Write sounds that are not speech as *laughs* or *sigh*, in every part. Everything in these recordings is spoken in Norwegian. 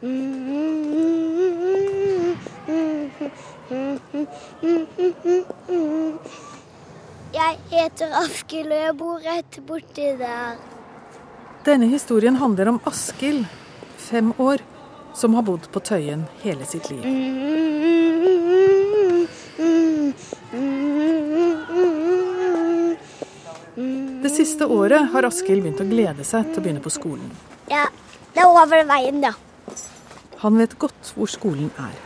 Jeg heter Askild, og jeg bor rett borti der. Denne historien handler om Askild, fem år, som har bodd på Tøyen hele sitt liv. Det siste året har Askild begynt å glede seg til å begynne på skolen. Ja, det er over veien, da. Han vet godt hvor skolen er.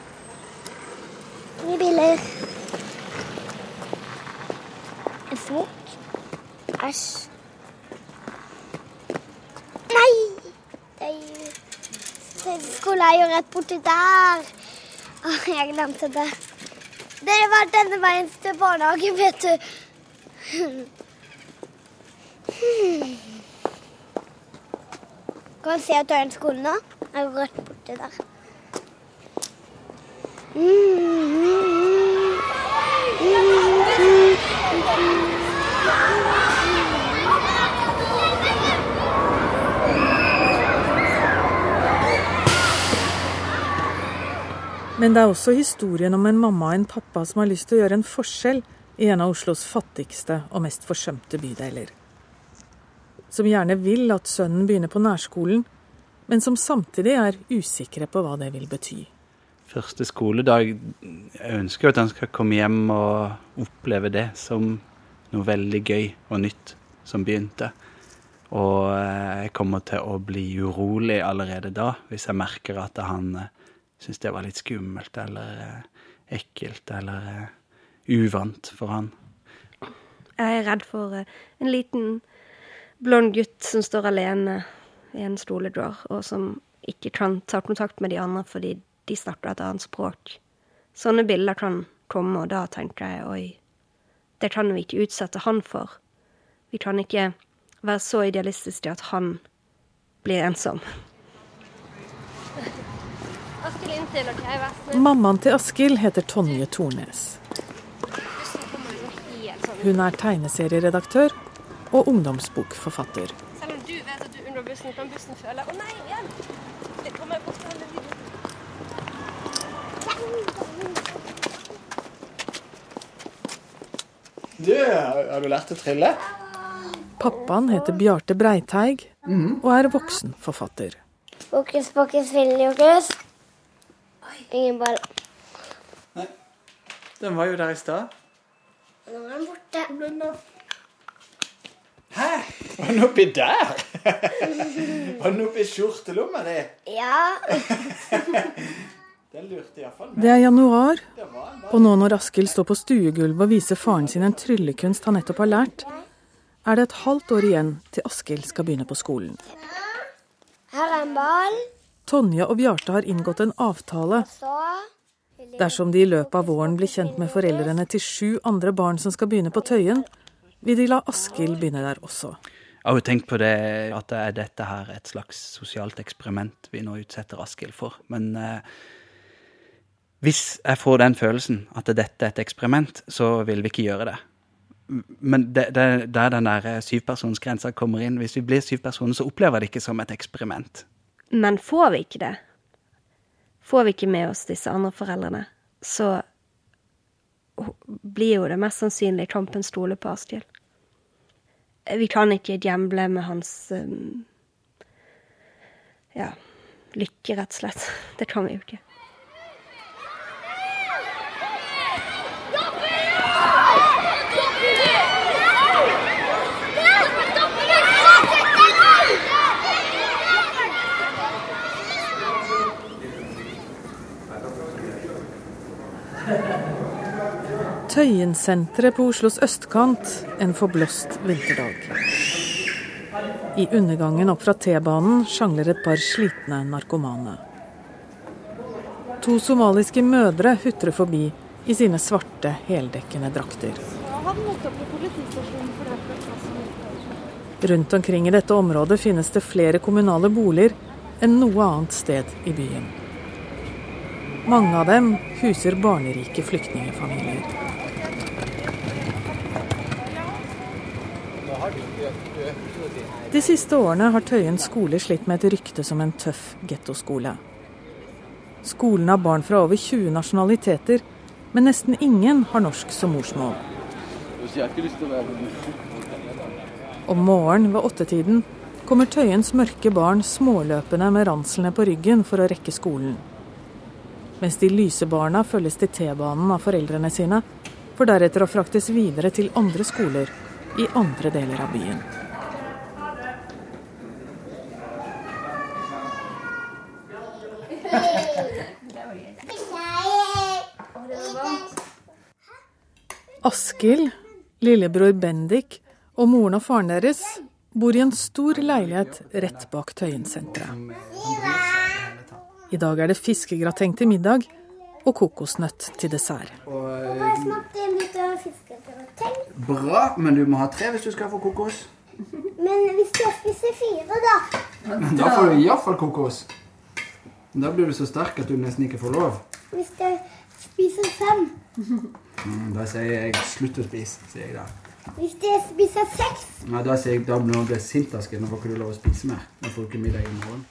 Mange biler. En flokk. Æsj. Nei! Det er jo Skolen er jo rett borti der. Jeg glemte det. Dere var denne veien til barnehagen, vet du. Kan du se at Tøyen skolen nå? Jeg er rett borti der. Men det er også historien om en mamma og en pappa som har lyst til å gjøre en forskjell i en av Oslos fattigste og mest forsømte bydeler. Som gjerne vil at sønnen begynner på nærskolen, men som samtidig er usikre på hva det vil bety. Første skoledag Jeg ønsker jo at han skal komme hjem og oppleve det som noe veldig gøy og nytt som begynte. Og eh, jeg kommer til å bli urolig allerede da, hvis jeg merker at han eh, syns det var litt skummelt eller eh, ekkelt eller uvant for han. Jeg er redd for en liten blond gutt som står alene i en stoledør, og som ikke kan ta kontakt med de andre fordi de snakker et annet språk. Sånne bilder kan komme, og da tenker jeg oi, det kan vi ikke utsette han for. Vi kan ikke være så idealistiske at han blir ensom. Mammaen til Askild heter Tonje Tornes. Hun er tegneserieredaktør og ungdomsbokforfatter. Selv om du vet at du under bussen, kan bussen føle Å nei, igjen! Det kommer bort til hele videoen. Du, har du lært å trille? Pappaen heter Bjarte Breiteig og er voksenforfatter. Fokus, fokus, filjokus. Ingen ball. Nei. Den var jo der i stad. Nå er den borte. Hæ? Var den oppi der? *laughs* Var den oppi skjortelomma di? Ja. *laughs* Den lurte iallfall Det er januar, og nå når Askild står på stuegulvet og viser faren sin en tryllekunst han nettopp har lært, er det et halvt år igjen til Askild skal begynne på skolen. Her er en ball. Tonje og Bjarte har inngått en avtale. Dersom de i løpet av våren blir kjent med foreldrene til sju andre barn som skal begynne på Tøyen, vil de la Askild begynne der også. Jeg har jo tenkt på det, at er dette her et slags sosialt eksperiment vi nå utsetter Askild for. Men eh, hvis jeg får den følelsen at dette er et eksperiment, så vil vi ikke gjøre det. Men det, det, der den der syvpersonsgrensa kommer inn, hvis vi blir syv personer, så opplever jeg det ikke som et eksperiment. Men får vi ikke det, får vi ikke med oss disse andre foreldrene, så blir jo det mest sannsynlig kampen stoler på Askild. Vi kan ikke gjemble med hans um, ja, lykke, rett og slett. *laughs* Det kan vi jo ikke. Tøyensenteret på Oslos østkant en forblåst vinterdag. I undergangen opp fra T-banen sjangler et par slitne narkomane. To somaliske mødre hutrer forbi i sine svarte, heldekkende drakter. Rundt omkring i dette området finnes det flere kommunale boliger enn noe annet sted i byen. Mange av dem huser barnerike flyktningfamilier. De siste årene har Tøyen skole slitt med et rykte som en tøff gettoskole. Skolen har barn fra over 20 nasjonaliteter, men nesten ingen har norsk som morsmål. Om morgenen ved åttetiden kommer Tøyens mørke barn småløpende med ranslene på ryggen for å rekke skolen. Mens de lyse barna følges til T-banen av foreldrene sine, for deretter å fraktes videre til andre skoler i andre deler av byen. Askild, lillebror Bendik og moren og faren deres bor i en stor leilighet rett bak Tøyensenteret. I dag er det fiskegrateng til middag og kokosnøtt til dessert. Bra, men du må ha tre hvis du skal få kokos. Men hvis jeg spiser fire, da? Da får du iallfall kokos. Da blir du så sterk at du nesten ikke får lov. Hvis jeg spiser fem? Mm, Da sier jeg slutt å spise. sier jeg da. Hvis jeg spiser seks? Nei, da sier jeg da når du blir sint, Askild, nå får ikke du lov å spise mer. Nå får du ikke middag i morgen.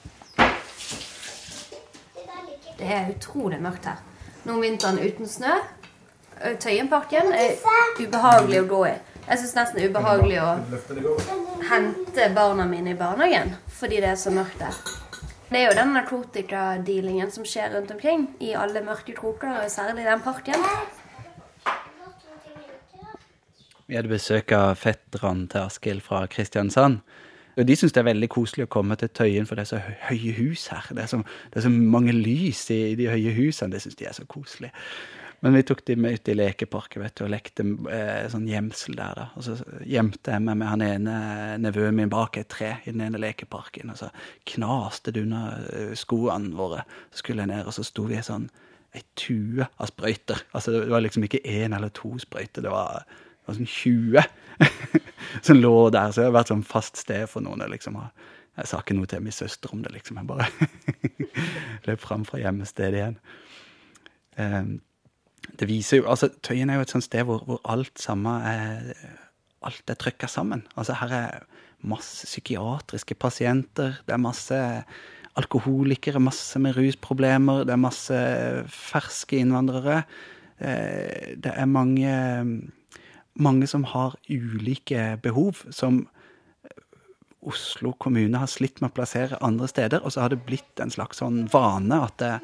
Det er utrolig mørkt her. Nå om vinteren uten snø. Tøyenparken er ubehagelig å gå i. Jeg syns nesten det er ubehagelig å hente barna mine i barnehagen fordi det er så mørkt der. Det er jo den narkotikadealingen som skjer rundt omkring i alle mørke kroker, og særlig den parken. Vi hadde besøk av fetterne til Askild fra Kristiansand. Og De syns det er veldig koselig å komme til Tøyen, for det er så høye hus her. Det er så, det er så mange lys i de høye husene. Det syns de er så koselig. Men vi tok de med ut i lekeparken vet du, og lekte eh, sånn gjemsel der. da. Og så gjemte jeg meg med han ene nevøen min bak et tre i den ene lekeparken. Og så knaste det unna eh, skoene våre. Så skulle jeg ned, og så sto vi i sånn ei tue av sprøyter. Altså Det var liksom ikke én eller to sprøyter, det var, det var sånn 20 *laughs* som lå der. Så det har vært sånn fast sted for noen. Liksom, ha- jeg sa ikke noe til min søster om det, liksom. Jeg bare *laughs* løp fram fra hjemmestedet igjen. Um, det viser jo, altså Tøyen er jo et sånt sted hvor, hvor alt samme er Alt er trykka sammen. Altså Her er masse psykiatriske pasienter, det er masse alkoholikere, masse med rusproblemer, det er masse ferske innvandrere. Eh, Det er mange, mange som har ulike behov, som Oslo kommune har slitt med å plassere andre steder, og så har det blitt en slags sånn vane at det,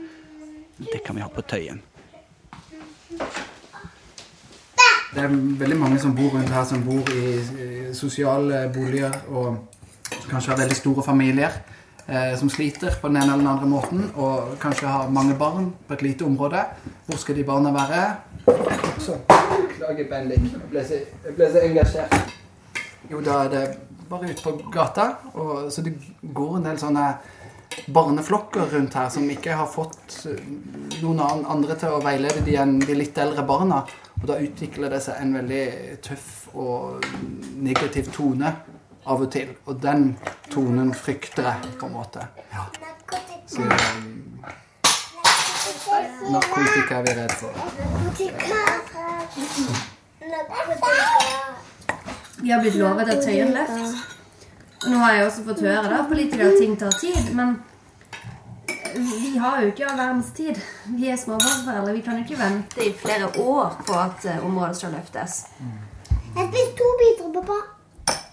det kan vi ha på Tøyen. Det er veldig mange som bor rundt her, som bor i eh, sosiale boliger og kanskje har veldig store familier. Eh, som sliter på den ene eller den andre måten, og kanskje har mange barn på et lite område. Hvor skal de barna være? Så, Beklager, Bendik. Jeg ble så, jeg ble så engasjert. Jo, da er det bare ut på gata. Og, så det går en del sånne barneflokker rundt her som ikke har fått eh, noen andre til å veilede de enn de litt eldre barna. Og da utvikler det seg en veldig tøff og negativ tone av og til. Og den tonen frykter jeg, på en måte. Ja. Så um, narkotika er vi redd for. Vi har blitt lovet et Tøyenløft. Nå har jeg også fått høre da, politikere at ting tar tid, men vi har jo ikke all verdens tid. Vi er småbarnsforeldre. Vi kan ikke vente i flere år på at eh, området skal løftes. Jeg spiste to biter, pappa.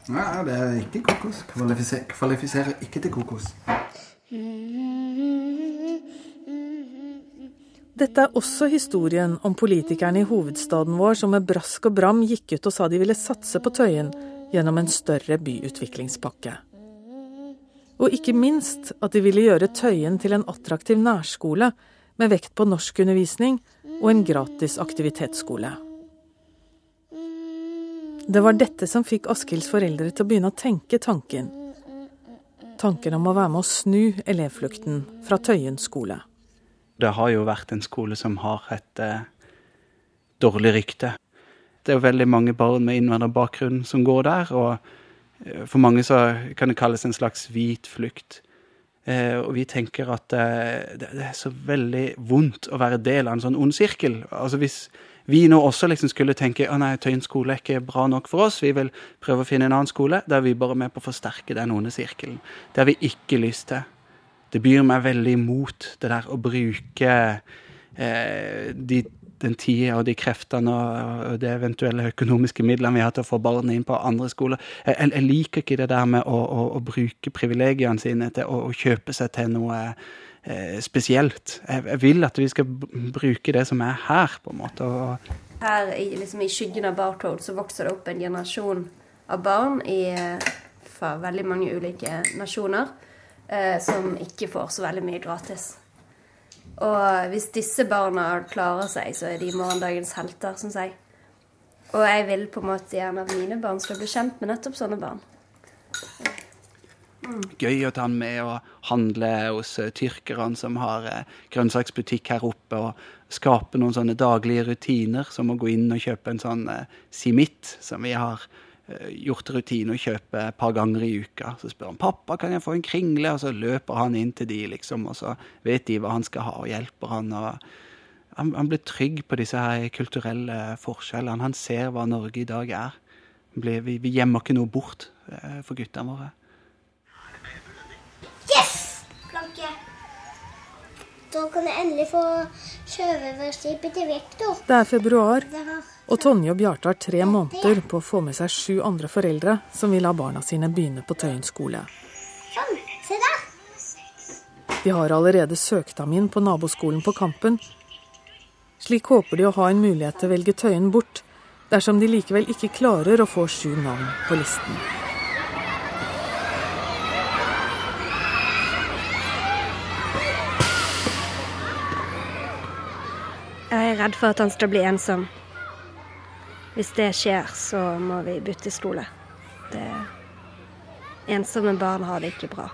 Ja, det er ikke kokos. Kvalifiser, kvalifiserer ikke til kokos. Dette er også historien om politikerne i hovedstaden vår som med brask og bram gikk ut og sa de ville satse på Tøyen gjennom en større byutviklingspakke. Og ikke minst at de ville gjøre Tøyen til en attraktiv nærskole med vekt på norskundervisning og en gratis aktivitetsskole. Det var dette som fikk Askilds foreldre til å begynne å tenke tanken. Tanken om å være med å snu elevflukten fra Tøyen skole. Det har jo vært en skole som har et eh, dårlig rykte. Det er jo veldig mange barn med innvandrerbakgrunn som går der, og eh, for mange så kan det kalles en slags hvit flukt. Eh, og vi tenker at eh, det, er så veldig vondt å være del av en sånn ond sirkel. Altså hvis vi nå også liksom skulle tenke at nei, Tøyen skole er ikke bra nok for oss, vi vil prøve å finne en annen skole, da er vi bare med på å forsterke den onde sirkelen. Det har vi ikke lyst til. det byr meg veldig imot det der å bruke eh, de, den tida og de kreftene og, de eventuelle økonomiske midlene vi har til å få barna inn på andre skoler. Jeg, jeg, liker ikke det der med å, å, å bruke privilegiene sine til å, å, kjøpe seg til noe eh, spesielt. Jeg, vil at vi skal bruke det som er her, på en måte. Her liksom, i skyggen av Barcode så vokser det opp en generasjon av barn i, fra veldig mange ulike nasjoner eh, som ikke får så veldig mye gratis. Og hvis disse barna klarer seg, så er de morgendagens helter, syns jeg. Og jeg vil på en måte gjerne at mine barn skal bli kjent med nettopp sånne barn. Mm. Gøy å ta han med og handle hos uh, tyrkerne som har uh, grønnsaksbutikk her oppe. og Skape noen sånne daglige rutiner, som å gå inn og kjøpe en sånn uh, simitt, som vi har gjort rutine å kjøpe et par ganger i uka. Så spør han pappa kan jeg få en kringle, og så løper han inn til de, liksom, og så vet de hva han skal ha, og hjelper han. og han, han blir trygg på disse her kulturelle forskjellene. Han ser hva Norge i dag er. Vi, vi gjemmer ikke noe bort for guttene våre. Da kan jeg endelig få sjørøverskipet til Vektor. Det er februar, og Tonje og Bjarte har tre måneder på å få med seg sju andre foreldre som vil la barna sine begynne på Tøyen skole. Sånn, se der. De har allerede søkt ham inn på naboskolen på Kampen. Slik håper de å ha en mulighet til å velge Tøyen bort, dersom de likevel ikke klarer å få sju navn på listen. Jeg er redd for at han skal bli ensom. Hvis det skjer, så må vi bytte skole. Det Ensomme barn har det ikke bra.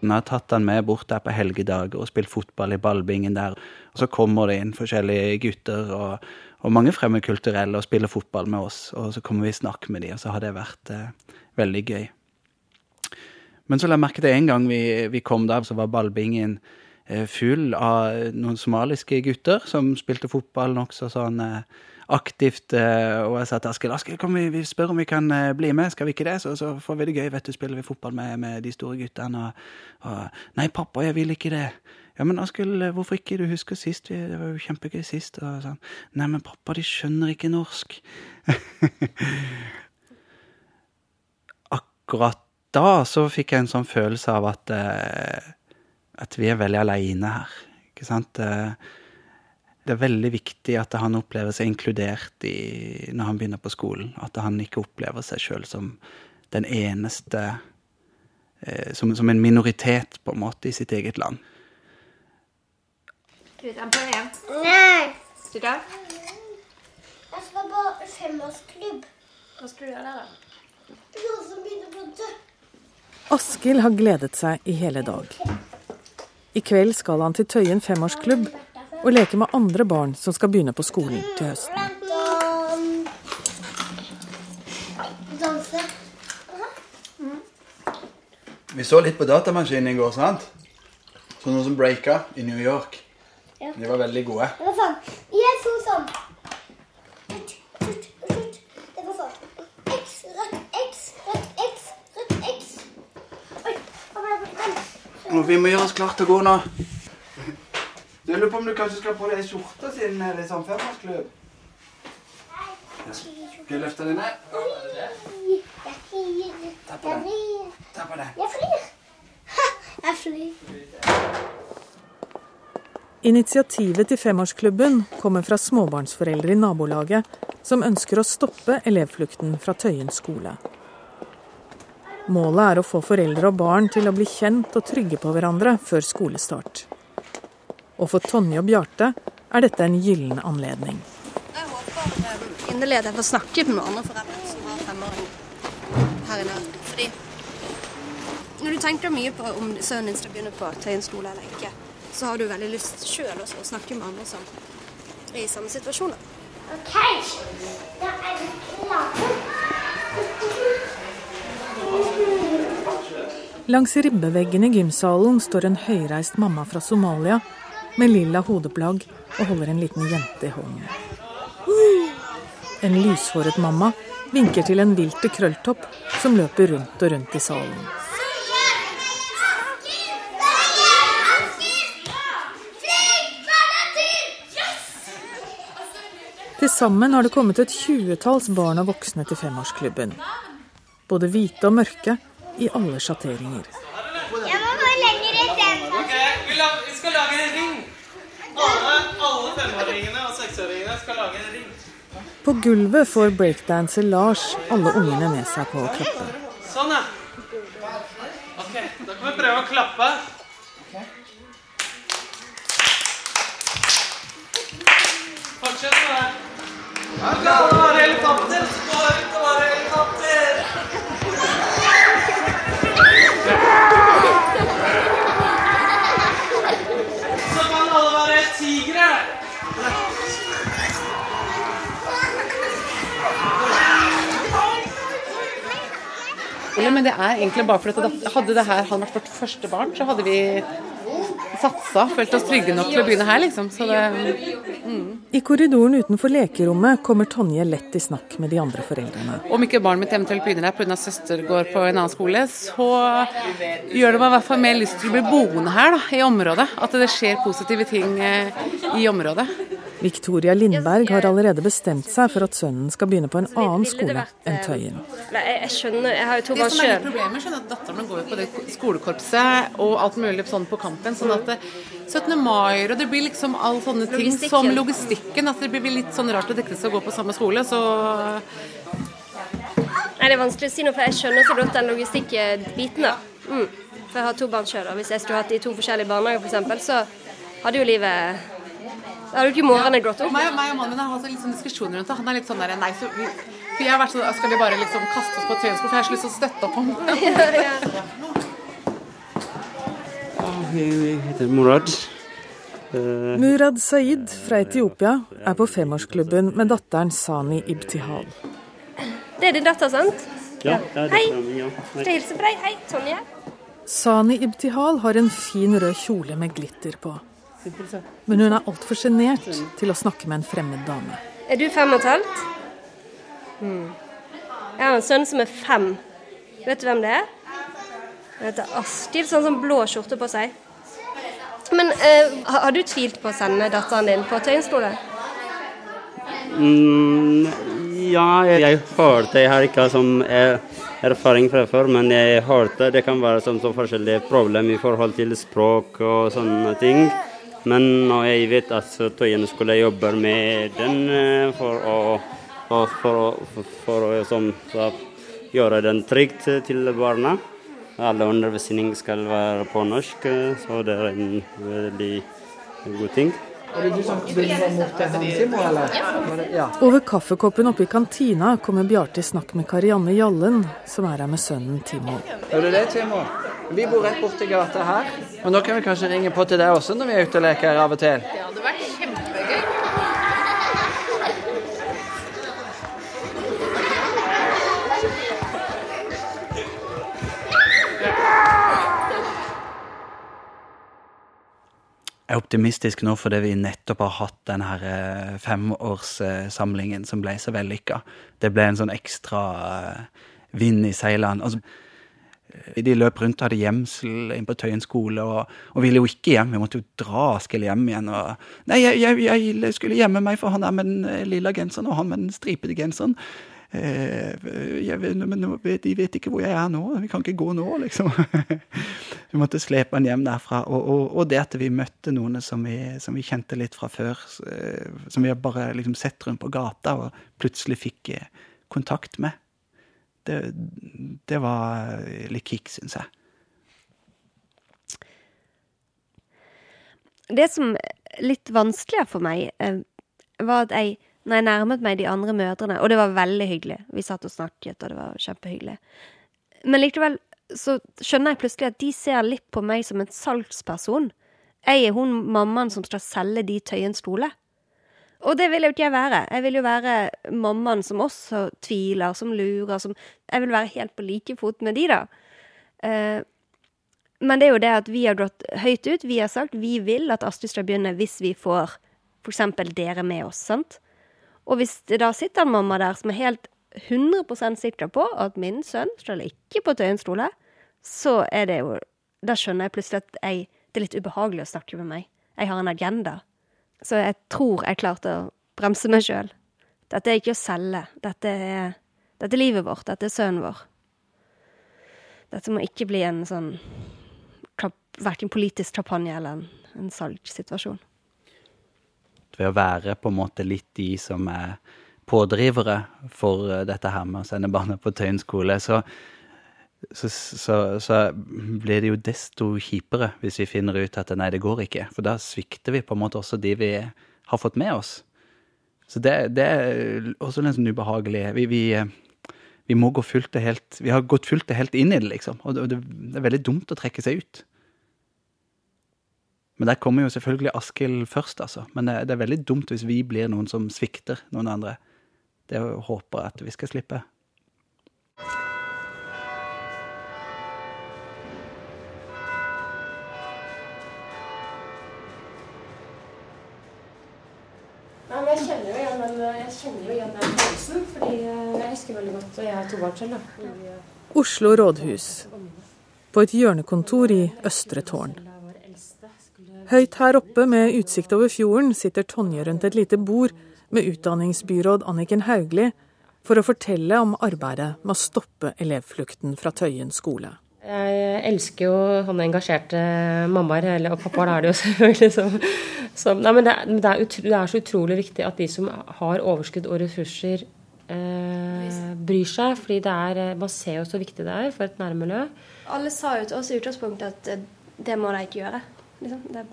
Jeg har tatt han med bort der på helgedager og spilt fotball i ballbingen der. Og så kommer det inn forskjellige gutter og, og mange fremmedkulturelle og spiller fotball med oss. Og så kommer vi og snakker med dem, og så har det vært eh, veldig gøy. Men så la jeg merke til en gang vi, vi kom der, så var ballbingen full av noen somaliske gutter som spilte fotball nokså sånn eh, aktivt. Eh, og jeg sa til Askild Askild, kom vi, vi spør om vi kan bli med, skal vi ikke det? Så, så får vi det gøy, vet du, spiller vi fotball med, med de store guttene. Og, og, Nei, pappa, jeg vil ikke det. Ja, men Askild, hvorfor ikke? Du husker sist, det var jo kjempegøy sist. Og sånn. Nei, men pappa, de skjønner ikke norsk. *laughs* Akkurat da så fikk jeg en sånn følelse av at eh, at vi er veldig aleine her. Ikke sant? Det er veldig viktig at han opplever seg inkludert i, når han begynner på skolen. At han ikke opplever seg sjøl som den eneste eh, som, som, en minoritet, på en måte, i sitt eget land. Vi ta på igjen? Nei. Du da? Jeg skal på femårsklubb. Hva skal du der, da? Noe som begynner på dø. Askild har gledet seg i hele dag. I kveld skal han til Tøyen femårsklubb og leke med andre barn som skal begynne på skolen til høsten. Vi så litt på datamaskinen i går, sant? Så noe som breaka i New York. De var veldig gode. Sånn. Jeg så sånn. Det var sånn. X, rødt X, rødt X, rødt X. Oi, hva var det den? Vi må gjøre oss klart til å gå nå. Jeg lurer på om du kanskje skal på deg skjorta siden det er sånn femårsklubb. Skal jeg løfte den ned? Ta på den. Ta på den. Jeg flyr. Jeg flyr. Initiativet til femårsklubben kommer fra småbarnsforeldre i nabolaget som ønsker å stoppe elevflukten fra Tøyen skole. Målet er å få foreldre og barn til å bli kjent og trygge på hverandre før skolestart. Og for Tonje og Bjarte er dette en gyllen anledning. Jeg håper eh, inderlig at jeg får snakket med noen andre foreldre som har femåring her i nærheten. Fordi når du tenker mye på om sønnen din skal begynne på Tøyen skole eller ikke, så har du veldig lyst sjøl å snakke med andre som er i samme situasjon. OK, da er vi klare. Langs ribbeveggen i gymsalen står en høyreist mamma fra Somalia med lilla hodeplagg og holder en liten jente i hånden. En lyshåret mamma vinker til en vilt krølltopp som løper rundt og rundt i salen. Til sammen har det kommet et tjuetalls barn og voksne til femårsklubben. Både hvite og mørke, i alle sjatteringer. Jeg må gå lenger i den. Vi skal lage en ring. Alle, alle femåringene og seksåringene skal lage en ring. På gulvet får breakdanser Lars alle ungene med seg på å klappe. Sånn, ja. Ok, da kan vi prøve å klappe. Fortsett med det. Men det er egentlig bare fordi det- hadde det her vært vårt første barn, så hadde vi satsa, følt oss trygge nok til å begynne her, liksom. Så det, I korridoren utenfor lekerommet kommer Tonje lett i snakk med de andre foreldrene. om ikke barnet mitt eventuelt begynner her pga. søster går på en annen skole, så gjør det meg i hvert fall mer lyst til å bli boende her, da, i området. At det skjer positive ting eh, i området. Victoria Lindberg har allerede bestemt seg for at sønnen skal begynne på en annen skole enn Tøyen. Nei, jeg, jeg skjønner, jeg har jo to Det barn som er litt sjøl. problemet, skjønner at Datteren går jo på det skolekorpset og alt mulig sånn på kampen. sånn at eh, 17. mai og det blir liksom all sånne ting Logistikken. som logistikken. At det blir litt sånn rart at seg skal gå på samme skole. Så Nei, det er vanskelig å si noe, for jeg skjønner så godt den logistikkbiten. da. Mm. For jeg har to barn sjøl, og hvis jeg skulle hatt de to forskjellige barnehager f.eks., så hadde jo livet Da er jo ikke morgenen grått opp. meg, meg og mannen min har hatt litt sånn diskusjoner rundt det. Han er litt sånn der Nei, så vi, for jeg har vært sånn Skal vi bare liksom kaste oss på Tøyensko? For jeg har så lyst til å støtte opp om det. *laughs* Jeg heter Murad. Eh, Murad Saeed fra Etiopia er på femårsklubben med datteren Sani Ibtihal. Det er din datter, sant? ja, ja, det Hei. Ja. Skal jeg hilse på deg? Hei, Tonje. Sani Ibtihal har en fin rød kjole med glitter på. Men hun er altfor sjenert til å snakke med en fremmed dame. Er du fem og et halvt? Mm. Jeg har en sønn som er fem. Vet du hvem det er? Han heter Askild, sånn som blå skjorte på seg. Men eh, har du tvilt på å sende datteren din på Tøyenskole? Mm, ja, jeg, jeg hørte Jeg har ikke som er, erfaring fra før, men jeg hørte det kan være som så forskjellige problemer i forhold til språk og sånne ting. Men når jeg vet at Tøyen skole jobber med den eh, for å, for, for, for, for å som, gjøre den trygt til barna. Alle undervisning skal være på norsk, så det er en veldig god ting. Er. Over kaffekoppen oppe i kantina kommer Bjarte i snakk med Karianne Jallen, som er her med sønnen Timo. Hører du det, Timo? Vi bor rett borti gata her. Og nå kan vi kanskje ringe på til deg også når vi er ute og leker av og til. Det hadde vært kjempegøy. Jeg er optimistisk nå fordi vi nettopp har hatt den her eh, femårssamlingen som ble så vellykka. Det ble en sånn ekstra eh, vind i seilene. Altså, de løp rundt og hadde gjemsel inn på Tøyen skole, og, og ville jo ikke hjem. Vi måtte jo dra Askild hjem igjen. Og, nei, jeg, jeg, jeg skulle gjemme meg for han der med den eh, lilla genseren og han med den stripete genseren. Eh, jeg, men de vet ikke hvor jeg er nå. Vi kan ikke gå nå, liksom. *laughs* vi måtte slepe han hjem derfra. Og, og, og det at vi møtte noen som vi, som vi kjente litt fra før, eh, som vi bare liksom sett rundt på gata og plutselig fikk kontakt med, det, det var litt kick, syns jeg. Det som er litt vanskeligere for meg, eh, var at jeg, når jeg nærmet meg de andre mødrene, og det var veldig hyggelig, vi satt og snakket, og det var kjempehyggelig, men likevel så skjønner jeg plutselig at de ser litt på meg som en salgsperson. Jeg er hun mammaen som skal selge de Tøyen skole. Og det vil jo ikke jeg være. Jeg vil jo være mammaen som også tviler, som lurer, som Jeg vil være helt på like fot med de, da. Eh, men det er jo det at vi har gått høyt ut. Vi har sagt vi vil at Astrid skal begynne hvis vi får f.eks. dere med oss. sant? Og hvis det da sitter en mamma der som er helt 100% sikker på at min sønn skal ikke på Tøyenskole, så er det jo Da skjønner jeg plutselig at jeg, det er litt ubehagelig å snakke med meg. Jeg har en agenda. Så jeg tror jeg klarte å bremse meg sjøl. Dette er ikke å selge. Dette er, dette er livet vårt. Dette er sønnen vår. Dette må ikke bli en sånn verken politisk kampanje eller en, en salgssituasjon. Ved å være på en måte litt de som er pådrivere for eh, dette her med å sende barna på Tøyen skole, så, så, så, så, blir det jo desto kjipere hvis vi finner ut at nei, det går ikke. For da svikter vi på en måte også de vi har fått med oss. Så det, det er også nesten ubehagelig. Vi, vi, vi, må gå fullt og helt Vi har gått fullt og helt inn i det, liksom. Og det, det er veldig dumt å trekke seg ut. Men der kommer jo selvfølgelig Askild først, altså. Men det, det, er veldig dumt hvis vi blir noen som svikter noen andre. Det håper jeg at vi skal slippe. Eh. Oslo rådhus. På et hjørnekontor i Østre Tårn. Høyt her oppe med utsikt over fjorden sitter Tonje rundt et lite bord med utdanningsbyråd Anniken Hauglie for å fortelle om arbeidet med å stoppe elevflukten fra Tøyen skole. Jeg elsker jo sånne engasjerte mammaer, og pappaer er det jo *laughs* selvfølgelig. Som, som, nei, men det, det, er utro, det, er så utrolig viktig at de som har overskudd og ressurser, eh, bryr seg. fordi det er, man ser jo så viktig det er for et nærmiljø. Alle sa jo til oss i utgangspunktet at eh, det må de ikke gjøre. Liksom. Det,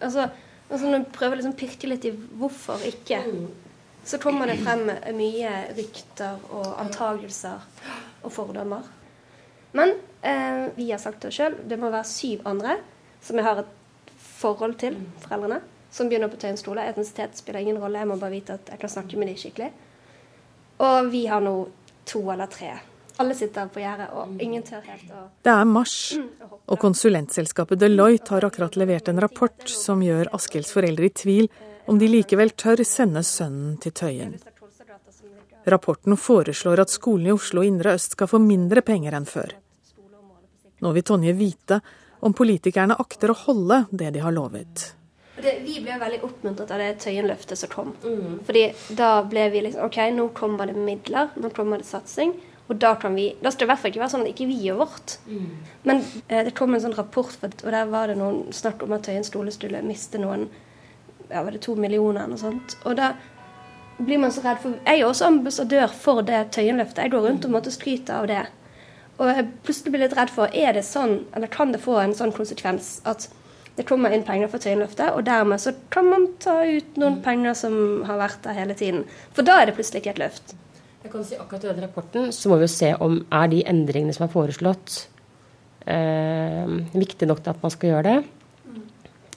altså, altså, når du prøver å liksom pirke litt i hvorfor ikke, så kommer det frem mye rykter og antagelser og fordommer. Men eh, vi har sagt til oss sjøl, det må være syv andre som vi har et forhold til, foreldrene, som begynner på Tøyen skole. Etnisitet spiller ingen rolle, jeg må bare vite at jeg kan snakke med dem skikkelig. Og vi har nå to eller tre alle sitter på gjerdet, og ingen tør helt å Det er mars, og konsulentselskapet Deloitte har akkurat levert en rapport som gjør Askjelds foreldre i tvil om de likevel tør sende sønnen til Tøyen. Rapporten foreslår at skolen i Oslo indre øst skal få mindre penger enn før. Nå vil Tonje vite om politikerne akter å holde det de har lovet. Det, vi ble veldig oppmuntret av det Tøyen-løftet som kom. Mm. Fordi da ble vi liksom OK, nå kommer det midler, nå kommer det satsing. Og da kan vi, da skal det i hvert fall ikke være sånn at ikke vi gjør vårt. Mm. Men eh, det kom en sånn rapport, og der var det noen snakk om at Tøyen skole skulle miste noen ja, var det to millioner eller noe sånt. Og da blir man så redd for Jeg er også ambassadør for det Tøyen-løftet. Jeg går rundt og måtte skryte av det. Og jeg plutselig blir litt redd for er det sånn, eller kan det få en sånn konsekvens at det kommer inn penger for Tøyen-løftet, og dermed så kan man ta ut noen penger som har vært der hele tiden. For da er det plutselig ikke et løft. Jeg kan si akkurat I den rapporten så må vi jo se om er de endringene som er foreslått, eh, viktige nok til at man skal gjøre det,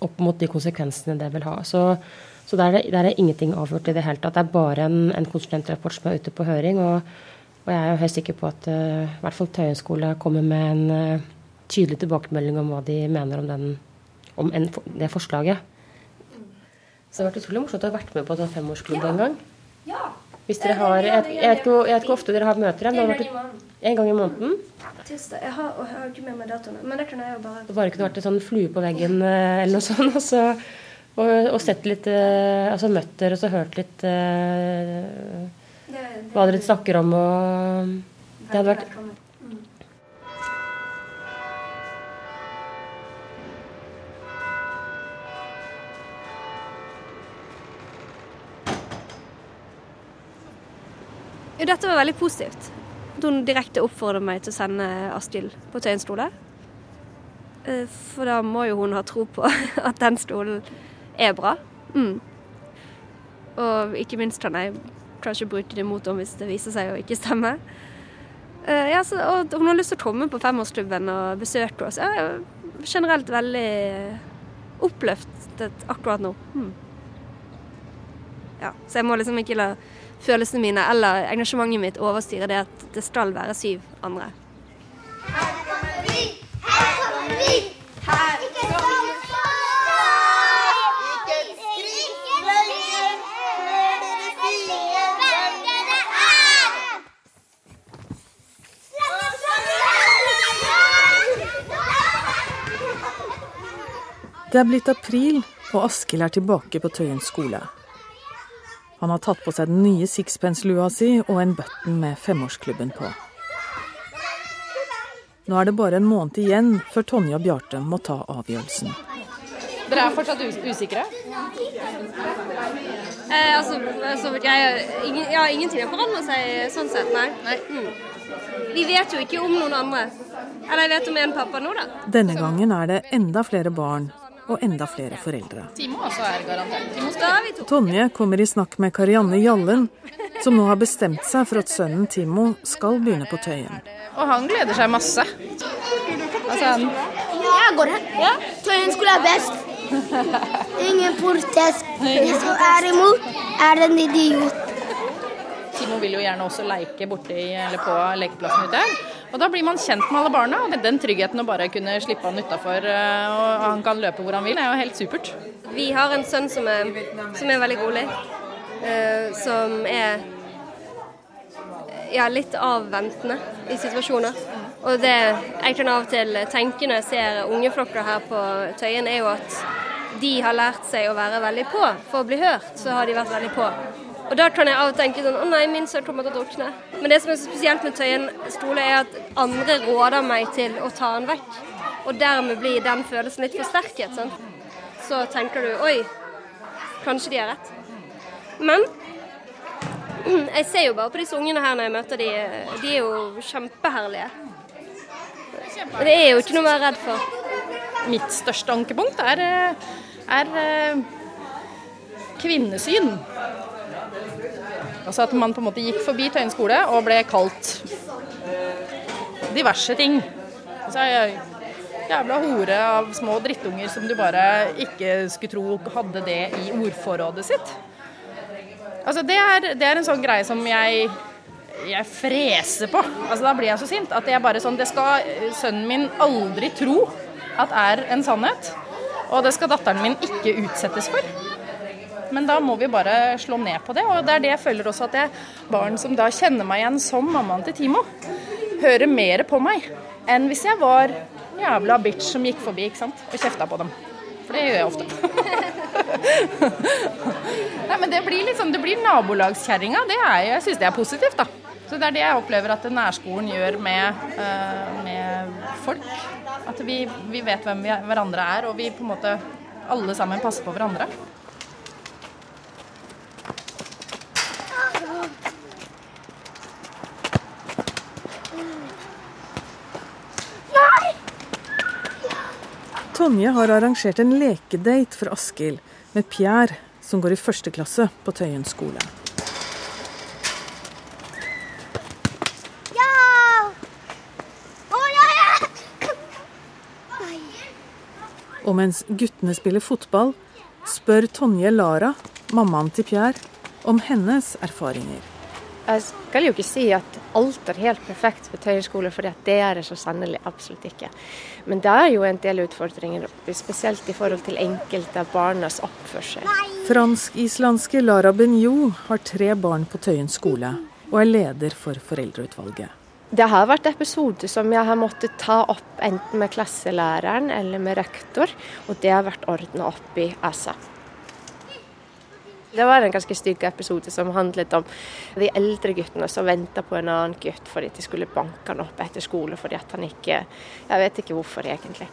opp mot de konsekvensene det vil ha. Så, så der, er det, der, er ingenting avgjort i det hele tatt. Det er bare en, en konsulentrapport som er ute på høring. Og, og jeg er jo helt sikker på at uh, i hvert fall Tøyen skole kommer med en uh, tydelig tilbakemelding om hva de mener om, den, om en, det forslaget. Så det har vært utrolig morsomt å ha vært med på en femårsklubb ja. en gang. Ja. Hvis dere har, jeg, jeg, jeg vet ikke hvor ofte dere har møter. En gang, en gang i måneden? Tirsdag. Jeg har, jeg har ikke med meg datoene. Men det kan jeg jo bare Det bare kunne vært en sånn flue på veggen eh, eller noe sånt. Og, *laughs* så, og, og sett litt eh, Altså møtt dere og så hørt litt uh, hva dere snakker om og Det hadde vært dette var veldig positivt. Hun direkte oppfordret meg til å sende Askild på Tøyen. Eh, for da må jo hun ha tro på *laughs* at den stolen er bra. Mm. Og ikke minst kan jeg kanskje bruke det mot henne hvis det viser seg å ikke stemme. Uh, ja, så, og hun har lyst til å komme på femårsklubben og besøke oss. Jeg er generelt veldig oppløftet akkurat nå. Mm. Ja, så jeg må liksom ikke la følelsene mine eller engasjementet mitt overstyre det at det skal være syv andre. Her kommer vi! Her kommer vi! Her kommer vi! Det er blitt april, og Askild er tilbake på Tøyen skole. Han har tatt på seg den nye sixpence-lua si og en button med femårsklubben på. Nå er det bare en måned igjen før Tonje og Bjarte må ta avgjørelsen. Dere er fortsatt us usikre? Eh, altså, altså jeg, ingen, ja, ingenting har forandret seg sånn sett, nei. Mm. Vi vet jo ikke om noen andre. Eller jeg vet om en pappa nå, da. Denne gangen er det enda flere barn og enda flere foreldre. Tonje kommer i snakk med Karianne Jallen, som nå har bestemt seg for at sønnen Timo skal begynne på Tøyen. Og han gleder seg masse. Altså, han Jeg går her. Ja. Tøyen skole er best. Ingen protest. De som er imot, er en idiot. Timo vil jo gjerne også leke borte i, eller på lekeplassen ute. Og da blir man kjent med alle barna. og Den tryggheten å bare kunne slippe han utafor og han kan løpe hvor han vil, er jo helt supert. Vi har en sønn som er, som er veldig rolig. eh, som er ja, litt avventende i situasjoner. Og det jeg kan av og til tenke når jeg ser ungeflokker her på Tøyen, er jo at de har lært seg å være veldig på. For å bli hørt, så har de vært veldig på. Og da kan jeg av og tenke sånn Å nei, min sønn kommer til å drukne. Men det som er så spesielt med Tøyen stole, er at andre råder meg til å ta den vekk. Og dermed blir den følelsen litt forsterket. Sånn. Så tenker du Oi, kanskje de har rett. Men *clears throat* jeg ser jo bare på disse ungene her når jeg møter de. De er jo kjempeherlige. Det er jo ikke noe å være redd for. Mitt største ankepunkt er, eh, er eh, kvinnesyn. Altså at man på en måte gikk forbi Tøyen skole og ble kalt diverse ting. Altså, jævla hore av små drittunger som du bare ikke skulle tro hadde det i ordforrådet sitt. Altså det er, det er en sånn greie som jeg, jeg freser på. Altså Da blir jeg så sint at jeg bare sånn Det skal sønnen min aldri tro at er en sannhet. Og det skal datteren min ikke utsettes for. Men da må vi bare slå ned på det. Og det er det jeg føler også at jeg, barn som da kjenner meg igjen som mammaen til Timo, hører mer på meg enn hvis jeg var jævla bitch som gikk forbi ikke sant? og kjefta på dem. For det gjør jeg ofte. *laughs* Nei, men det blir liksom, det blir nabolagskjerringa. Det er, jeg syns det er positivt, da. Så det er det jeg opplever at nærskolen gjør med, uh, med folk. At vi, vi vet hvem vi, hverandre er, og vi på en måte alle sammen passer på hverandre. Tonje har arrangert en lekedate for Askild med Pierre, som går i første klasse på Tøyen skole. Ja! Oh, ja, ja! Og mens guttene spiller fotball, spør Tonje Lara, mammaen til Pierre, om hennes erfaringer. Jeg skal jo ikke si at alt er helt perfekt ved Tøyen skole, for det er det så sannelig absolutt ikke. Men det er jo en del utfordringer, spesielt i forhold til enkelte av barnas oppførsel. Fransk-islandske Lara Benjo har tre barn på Tøyen skole, og er leder for foreldreutvalget. Det har vært episoder som jeg har måttet ta opp enten med klasselæreren eller med rektor, og det har vært ordna opp i ASAP. Det var en ganske stygg episode som handlet om de eldre guttene som venta på en annen gutt fordi de skulle banke han opp etter skole fordi at han ikke Jeg vet ikke hvorfor, egentlig.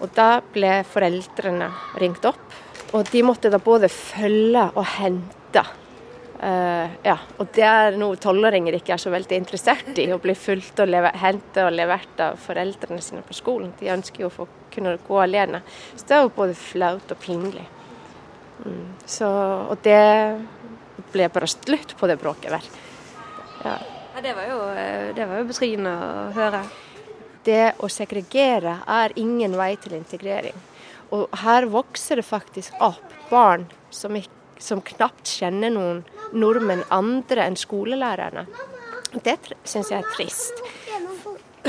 Og da ble foreldrene ringt opp, og de måtte da både følge og hente. Uh, ja, og det er noe tolvåringer ikke er så veldig interessert i, å bli fulgt og hentet og levert av foreldrene sine på skolen. De ønsker jo å få kunne gå alene. Så det er jo både flaut og pinlig. Mm. Så, og det ble bare slutt på det bråket der. Ja. Ja, det var jo, det var jo betryggende å høre. Det å segregere er ingen vei til integrering. Og her vokser det faktisk opp barn som, ikke, som knapt kjenner noen nordmenn andre enn skolelærerne. Det syns jeg er trist.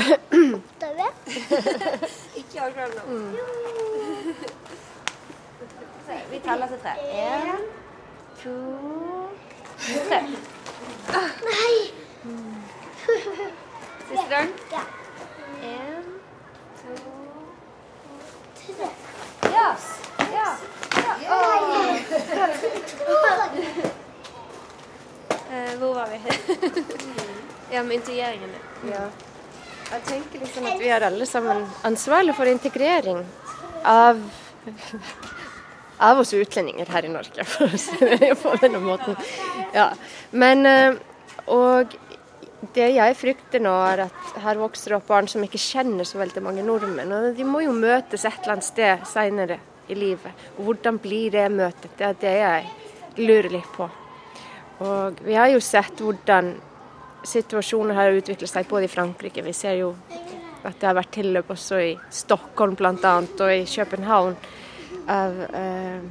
*clears throat* *laughs* Ikke nå. Vi teller til tre. Én, to, tre. Nei! Siste gang. Ja. Én, to Tre. Ja. ja. ja. *laughs* *laughs* Ja, med integreringen. Ja. Jeg tenker liksom at vi er alle sammen ansvarlige for integrering av av oss utlendinger her i Norge, *laughs* for å si det på denne måten. Ja. Men eh, Og det jeg frykter nå, er at her vokser det opp barn som ikke kjenner så veldig mange nordmenn. Og de må jo møtes et eller annet sted seinere i livet. Og hvordan blir det møtet? Det er det jeg lurer litt på. Og vi har jo sett hvordan situasjonen har utviklet seg både i Frankrike. Vi ser jo at det har vært tilløp også i Stockholm bl.a. og i København av eh,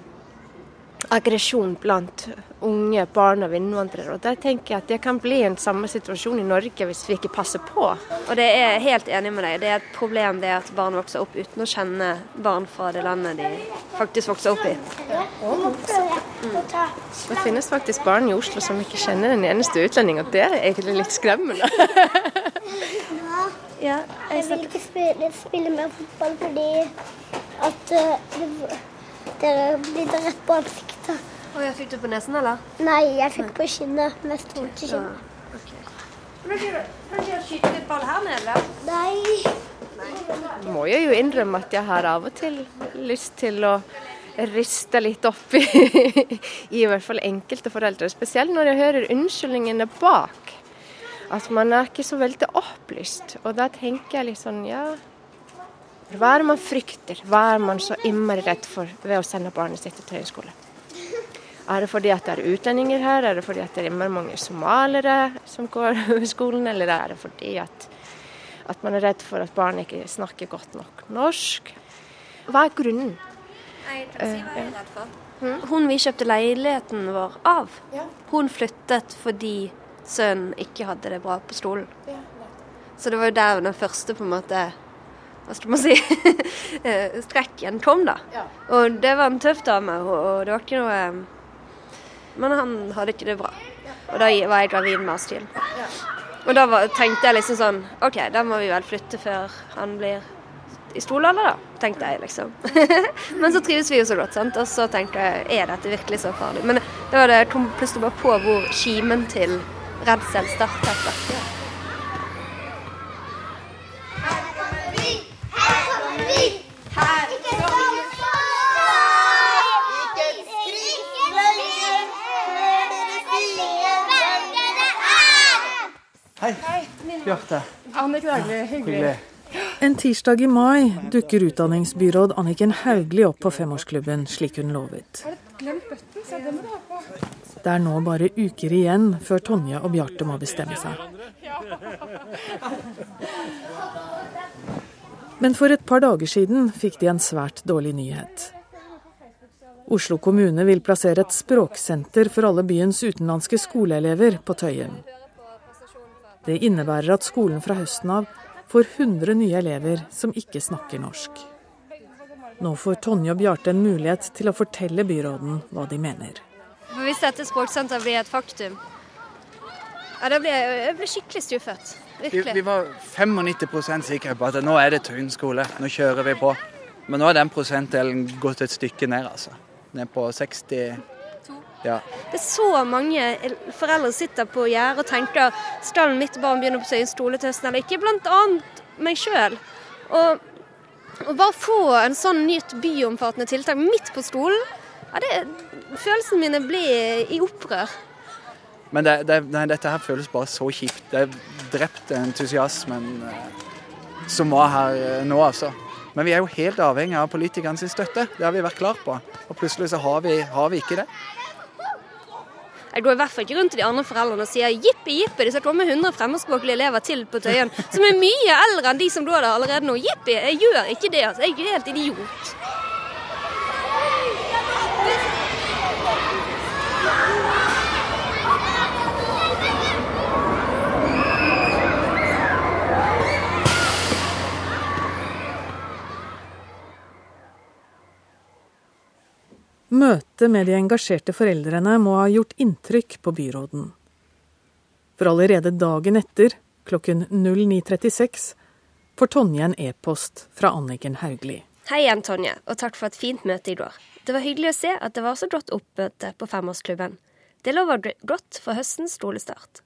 aggresjon blant unge barn av innvandrere. Og Der tenker jeg at det kan bli en samme situasjon i Norge hvis vi ikke passer på. Og det er jeg helt enig med deg. Det er et problem det at barn vokser opp uten å kjenne barn fra det landet de faktisk vokser opp i. Det finnes faktisk barn i Oslo som ikke kjenner en eneste utlending, og det er egentlig litt skremmende. Ja, jeg vil ikke spille, spille mer fotball fordi at uh, det, dere blir rett på ansiktet. Og jeg fikk du på nesen, eller? Nei, jeg fikk på kinnet. Mest vondt i kinnet. Kan du skyte litt ball her nede? Nei. Må jeg jo innrømme at jeg har av og til lyst til å riste litt opp i, *laughs* i hvert fall enkelte foreldre. Spesielt når jeg hører unnskyldningene bak. At man er ikke så veldig opplyst. Og da tenker jeg litt sånn, ja Hva er det man frykter? Hva er man så innmari redd for ved å sende barnet sitt til høyskole? Er det fordi at det er utlendinger her? Er det fordi at det er innmari mange somaliere som går *laughs* i skolen? Eller er det fordi at, at man er redd for at barnet ikke snakker godt nok norsk? Hva er grunnen? Jeg kan si hva jeg er redd for. Hun vi kjøpte leiligheten vår av, hun flyttet fordi sønnen ikke hadde det bra på skolen. Så det var jo der den første på en måte hva skal man si *laughs* eh, strekken kom, da. Og det var en tøff dame, og det var ikke noe Men han hadde ikke det bra. Og da var jeg gravid med Astil. Og da var, tenkte jeg liksom sånn OK, da må vi vel flytte før han blir i stolalder, da, tenkte jeg liksom. *laughs* Men så trives vi jo så godt, sant. Og så tenkte jeg er dette virkelig så farlig? Men det var det, jeg kom plutselig bare på hvor kimen til redsel startet. da. Hei. Bjarte. Annik Dagli, hyggelig. En tirsdag i mai dukker utdanningsbyråd Anniken Hauglie opp på femårsklubben slik hun lovet. Det er nå bare uker igjen før Tonje og Bjarte må bestemme seg. Men for et par dager siden fikk de en svært dårlig nyhet. Oslo kommune vil plassere et språksenter for alle byens utenlandske skoleelever på Tøyen. Det innebærer at skolen fra høsten av får 100 nye elever som ikke snakker norsk. Nå får Tonje og Bjarte en mulighet til å fortelle byråden hva de mener. Hvis dette sportssenteret blir et faktum, ja, da blir jeg, jeg blir skikkelig skuffet. Vi, vi var 95% sikre på at nå er det Tøyen skole, nå kjører vi på. Men nå er den prosentdelen gått et stykke ned, altså. Ned på 60 Ja. Det er så mange foreldre sitter på gjerdet og tenker skal mitt barn begynne på Tøyen skole til høsten eller ikke, blant annet meg sjøl. Og, og bare få en sånn nytt byomfattende tiltak midt på skolen, ja, det, følelsene mine blir i opprør. Men det, det, nei, dette her føles bare så kjipt. Det er drept entusiasmen eh, som var her eh, nå, altså. Men vi er jo helt avhengig av politikernes støtte. Det har vi vært klar på. Og plutselig så har vi, har vi ikke det. Jeg går i hvert fall ikke rundt til de andre foreldrene og sier jippi, jippi, det skal komme 100 fremmedspråklige elever til på Tøyen, som er mye eldre enn de som går der allerede nå. Jippi, jeg gjør ikke det. altså. Jeg er helt idiot. Møtet med de engasjerte foreldrene må ha gjort inntrykk på byråden. For allerede dagen etter, klokken 09.36, får Tonje en e-post fra Anniken Hauglie. Hei igjen, Tonje, og takk for et fint møte i går. Det var hyggelig å se at det var så godt oppmøte på femårsklubben. Det lover godt for høstens skolestart.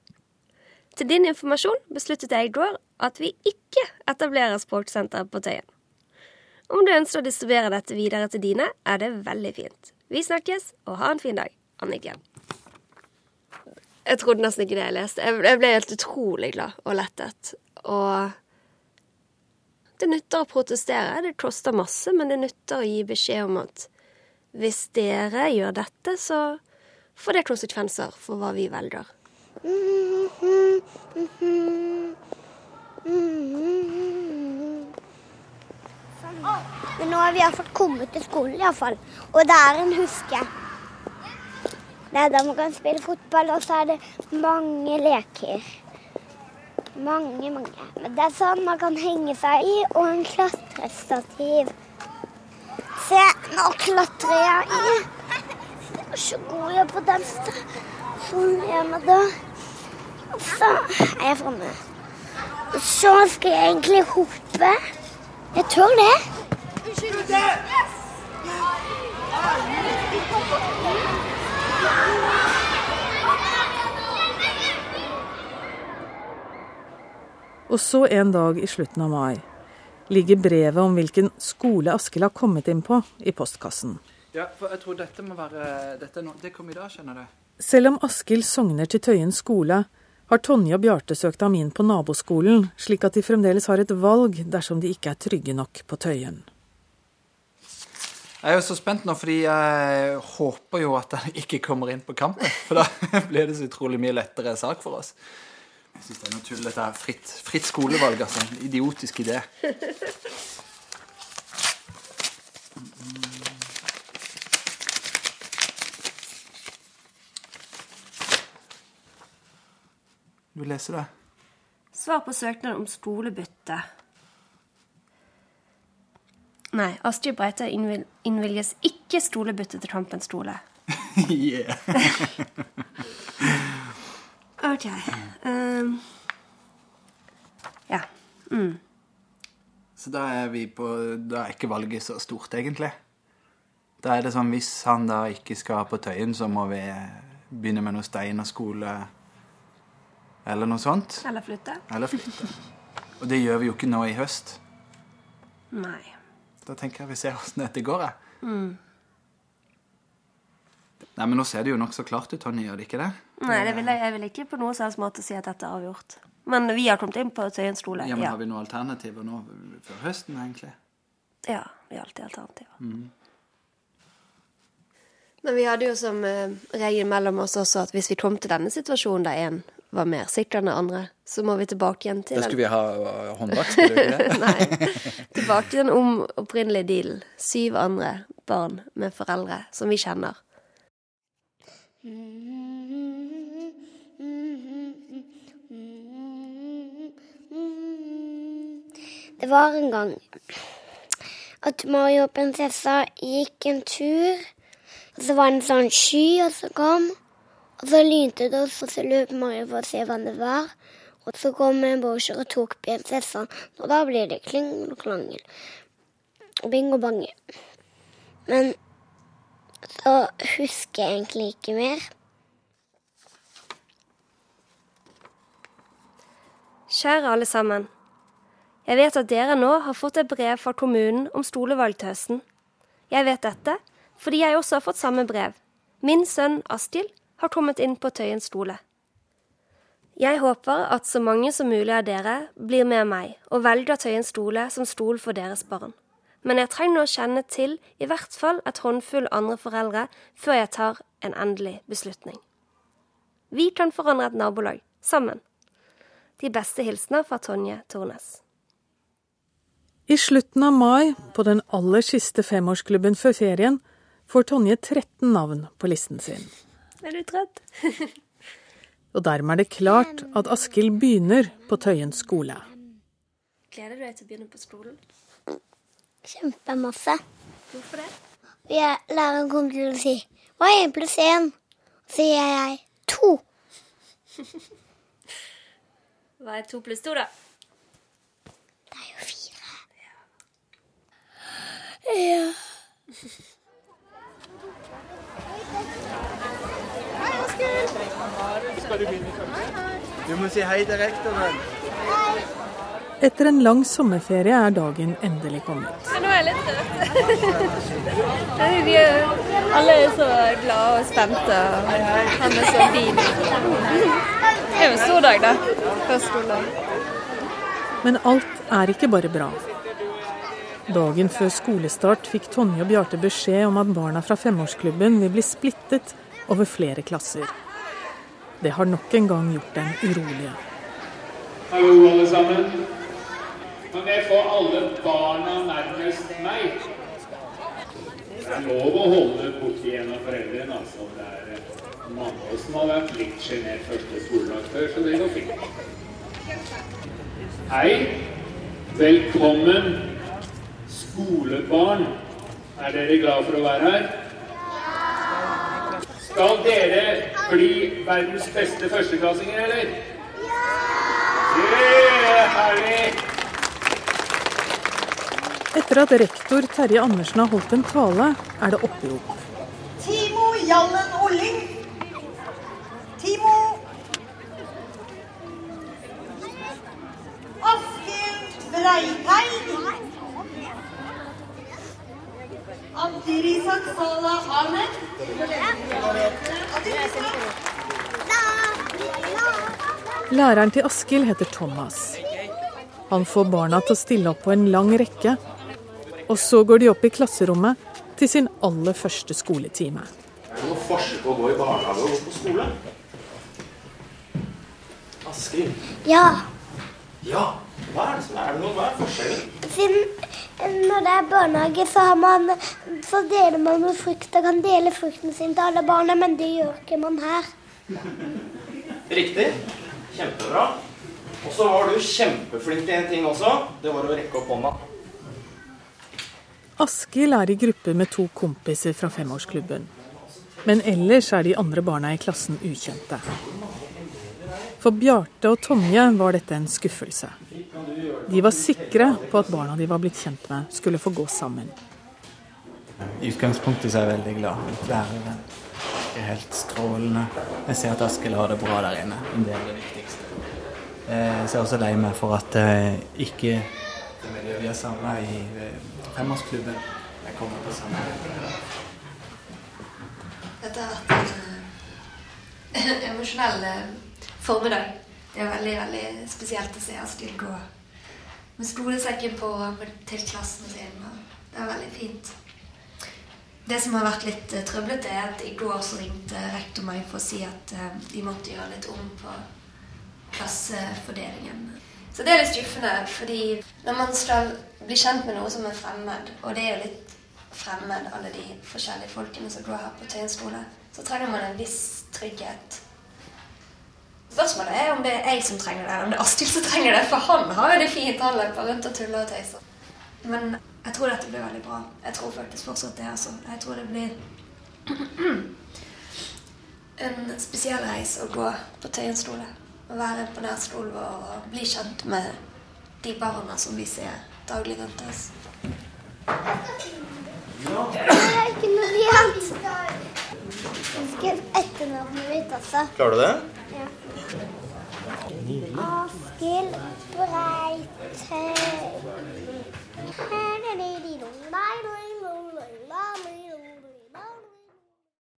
Til din informasjon besluttet jeg i går at vi ikke etablerer språksenter på Tøyen. Om du ønsker å distribuere dette videre til dine, er det veldig fint. Vi snakkes, og ha en fin dag. Anniken. Jeg trodde nesten ikke det jeg leste. Jeg ble helt utrolig glad og lettet. Og det nytter å protestere. Det koster masse, men det nytter å gi beskjed om at hvis dere gjør dette, så får det konsekvenser for hva vi velger. Men nå har vi iallfall kommet til skolen, iallfall. Og det er en huske. Det er der man kan spille fotball, og så er det mange leker. Mange, mange. Men det er sånn man kan henge seg i, og en klatrestativ. Se, nå klatrer jeg i. Og så går jeg på den stasjonen der. Og så er jeg framme. Så skal jeg egentlig hoppe. Jeg tør det. Unnskyld. Og så en dag i slutten av mai ligger brevet om hvilken skole Askild har kommet inn på, i postkassen. Ja, for jeg tror dette må være dette no, Det kom i dag, skjønner du. Selv om Askild sogner til Tøyen skole, har Tonje og Bjarte søkt ham inn på naboskolen, slik at de fremdeles har et valg dersom de ikke er trygge nok på Tøyen. Jeg er jo så spent nå, fordi jeg håper jo at han ikke kommer inn på kampen. For da *laughs* blir det så utrolig mye lettere sak for oss. Jeg syns det er noe tull, dette. Fritt, fritt skolevalg, altså. En idiotisk idé. Du leser det? Svar på søknad om skolebytte. Nei, Astrid Breite innvil innvilges ikke skolebytte til Trumpens skole. *laughs* yeah. *laughs* OK. Um, ja. Mm. Så da er vi på Da er ikke valget så stort, egentlig. Da er det sånn hvis han da ikke skal på Tøyen, så må vi begynne med noe Steinerskole eller noe sånt. Eller flytte. Eller flytte. Og det gjør vi jo ikke nå i høst. Nei. Da tenker jeg vi ser åssen dette går. Jeg. Mm. Nei, men nå ser det jo nokså klart ut, Tonje, gjør det ikke det? Nei, det vil jeg, jeg vil ikke på noen slags måte si at dette er avgjort. Men vi har kommet inn på Tøyen skole. Ja, men ja. Har vi noen alternativer nå før høsten, egentlig? ja, vi har alltid alternativer. Mm. Men vi hadde jo som eh, regel mellom oss også at hvis vi kom til denne situasjonen der én var mer sikker enn andre, så må vi tilbake igjen til Da skulle vi ha uh, håndbak, skulle vi ikke det? *laughs* Nei. Tilbake til den om opprinnelige dealen. Syv andre barn med foreldre som vi kjenner. Det var en gang at Mario og prinsessa gikk en tur. Og så var det en sånn sky og så kom. Og så lynte det, og så løp Mario for å se hva det var. Og så kom Bowser og tok prinsessa, og da blir det kling og klangel. Bing og bange. Men så husker jeg egentlig ikke mer. Kjære alle sammen. Jeg vet at dere nå har fått et brev fra kommunen om stolevalg til høsten. Jeg vet dette fordi jeg også har fått samme brev. Min sønn Astil har kommet inn på Tøyen stole. Jeg håper at så mange som mulig av dere blir med meg og velger Tøyen stole som stol for deres barn. Men jeg trenger å kjenne til i hvert fall et håndfull andre foreldre før jeg tar en endelig beslutning. Vi kan forandre et nabolag sammen. De beste hilsener fra Tonje Tornes. I slutten av mai, på den aller siste femårsklubben før ferien, får Tonje 13 navn på listen sin. Er du trøtt? Og dermed er det klart at Askild begynner på Tøyen skole. Gleder du deg til å begynne på skolen? Kjempemasse. Hvorfor det? Jeg, læreren kommer til å si 'Hva er én pluss én?' Så sier jeg to. Hva er to pluss to, da? Det er jo fire. Ja. Hei, *laughs* Askild! Skal du må si hei til rektoren. Etter en lang sommerferie er dagen endelig kommet. Nå er jeg litt rørt. Alle er så glade og spente. og Han er så fin. Det er jo en stor dag, da. Første skoledag. Men alt er ikke bare bra. Dagen før skolestart fikk Tonje og Bjarte beskjed om at barna fra femårsklubben vil bli splittet over flere klasser. Det har nok en gang gjort dem urolige. Hallo, alle sammen. Kan jeg få alle barna nærmest meg? Det er lov å holde borti en av foreldrene, altså. Det er eh, mange av oss som har vært litt sjenert første skoledag før, så det går fint. Hei. Velkommen, skolebarn. Er dere glad for å være her? Skal dere bli verdens beste førsteklassinger, eller? Yeah, herlig! Etter at rektor Terje Andersen har holdt en tale, er det opprop. Timo Jallen Olling. Timo Askild Breiteig. Antirisak Sala Ahmed. Læreren til Askild heter Thomas. Han får barna til å stille opp på en lang rekke, og så går de opp i klasserommet til sin aller første skoletime. Er det noe forskjell på å gå i barnehage og gå på skole? Askild? Ja, Ja. Hva er det som er det noe? Hva er forskjellen? siden når det er barnehage, så, har man, så deler man med frukt og kan dele frukten sin til alle barna, men det gjør ikke man her. Riktig. Kjempebra. Og så var du kjempeflink til en ting også. Det var å rekke opp hånda. Askild er i gruppe med to kompiser fra femårsklubben. Men ellers er de andre barna i klassen ukjente. For Bjarte og Tonje var dette en skuffelse. De var sikre på at barna de var blitt kjent med, skulle få gå sammen. I utgangspunktet så er jeg veldig glad. Læreren er helt strålende. Jeg ser at Askild har det bra der inne. Det er det viktigste. Jeg er også lei meg for at jeg ikke vi er samla i eh, femårsklubben, jeg kommer på samme Dette er et en eh, *laughs* emosjonell eh, formiddag. Det er veldig veldig spesielt å se skulle gå med skolesekken på til klassen sin. Det er veldig fint. Det som har vært litt eh, trøblete, er at i går så ringte rektor meg for å si at eh, de måtte gjøre litt om på klassefordelingen. Så det er litt skuffende, fordi når man skal bli kjent med noe som er fremmed, og det er jo litt fremmed, alle de forskjellige folkene som går her på Tøyen skole, så trenger man en viss trygghet. Spørsmålet er om det er jeg som trenger det, eller om det er Astil som trenger det, for han har jo det fint, han løper rundt og tuller og tøyser. Men jeg tror dette blir veldig bra. Jeg tror faktisk fortsatt det, altså. Jeg tror det blir *clears throat* en spesiell reis å gå på Tøyen skole. Å være på nærskolen vår og bli kjent med de barna som vi ser daglig rundt oss. Er ikke noe blyant. Jeg skrev etternavnet mitt også. Klarer du det? Ja. Afskilbreite.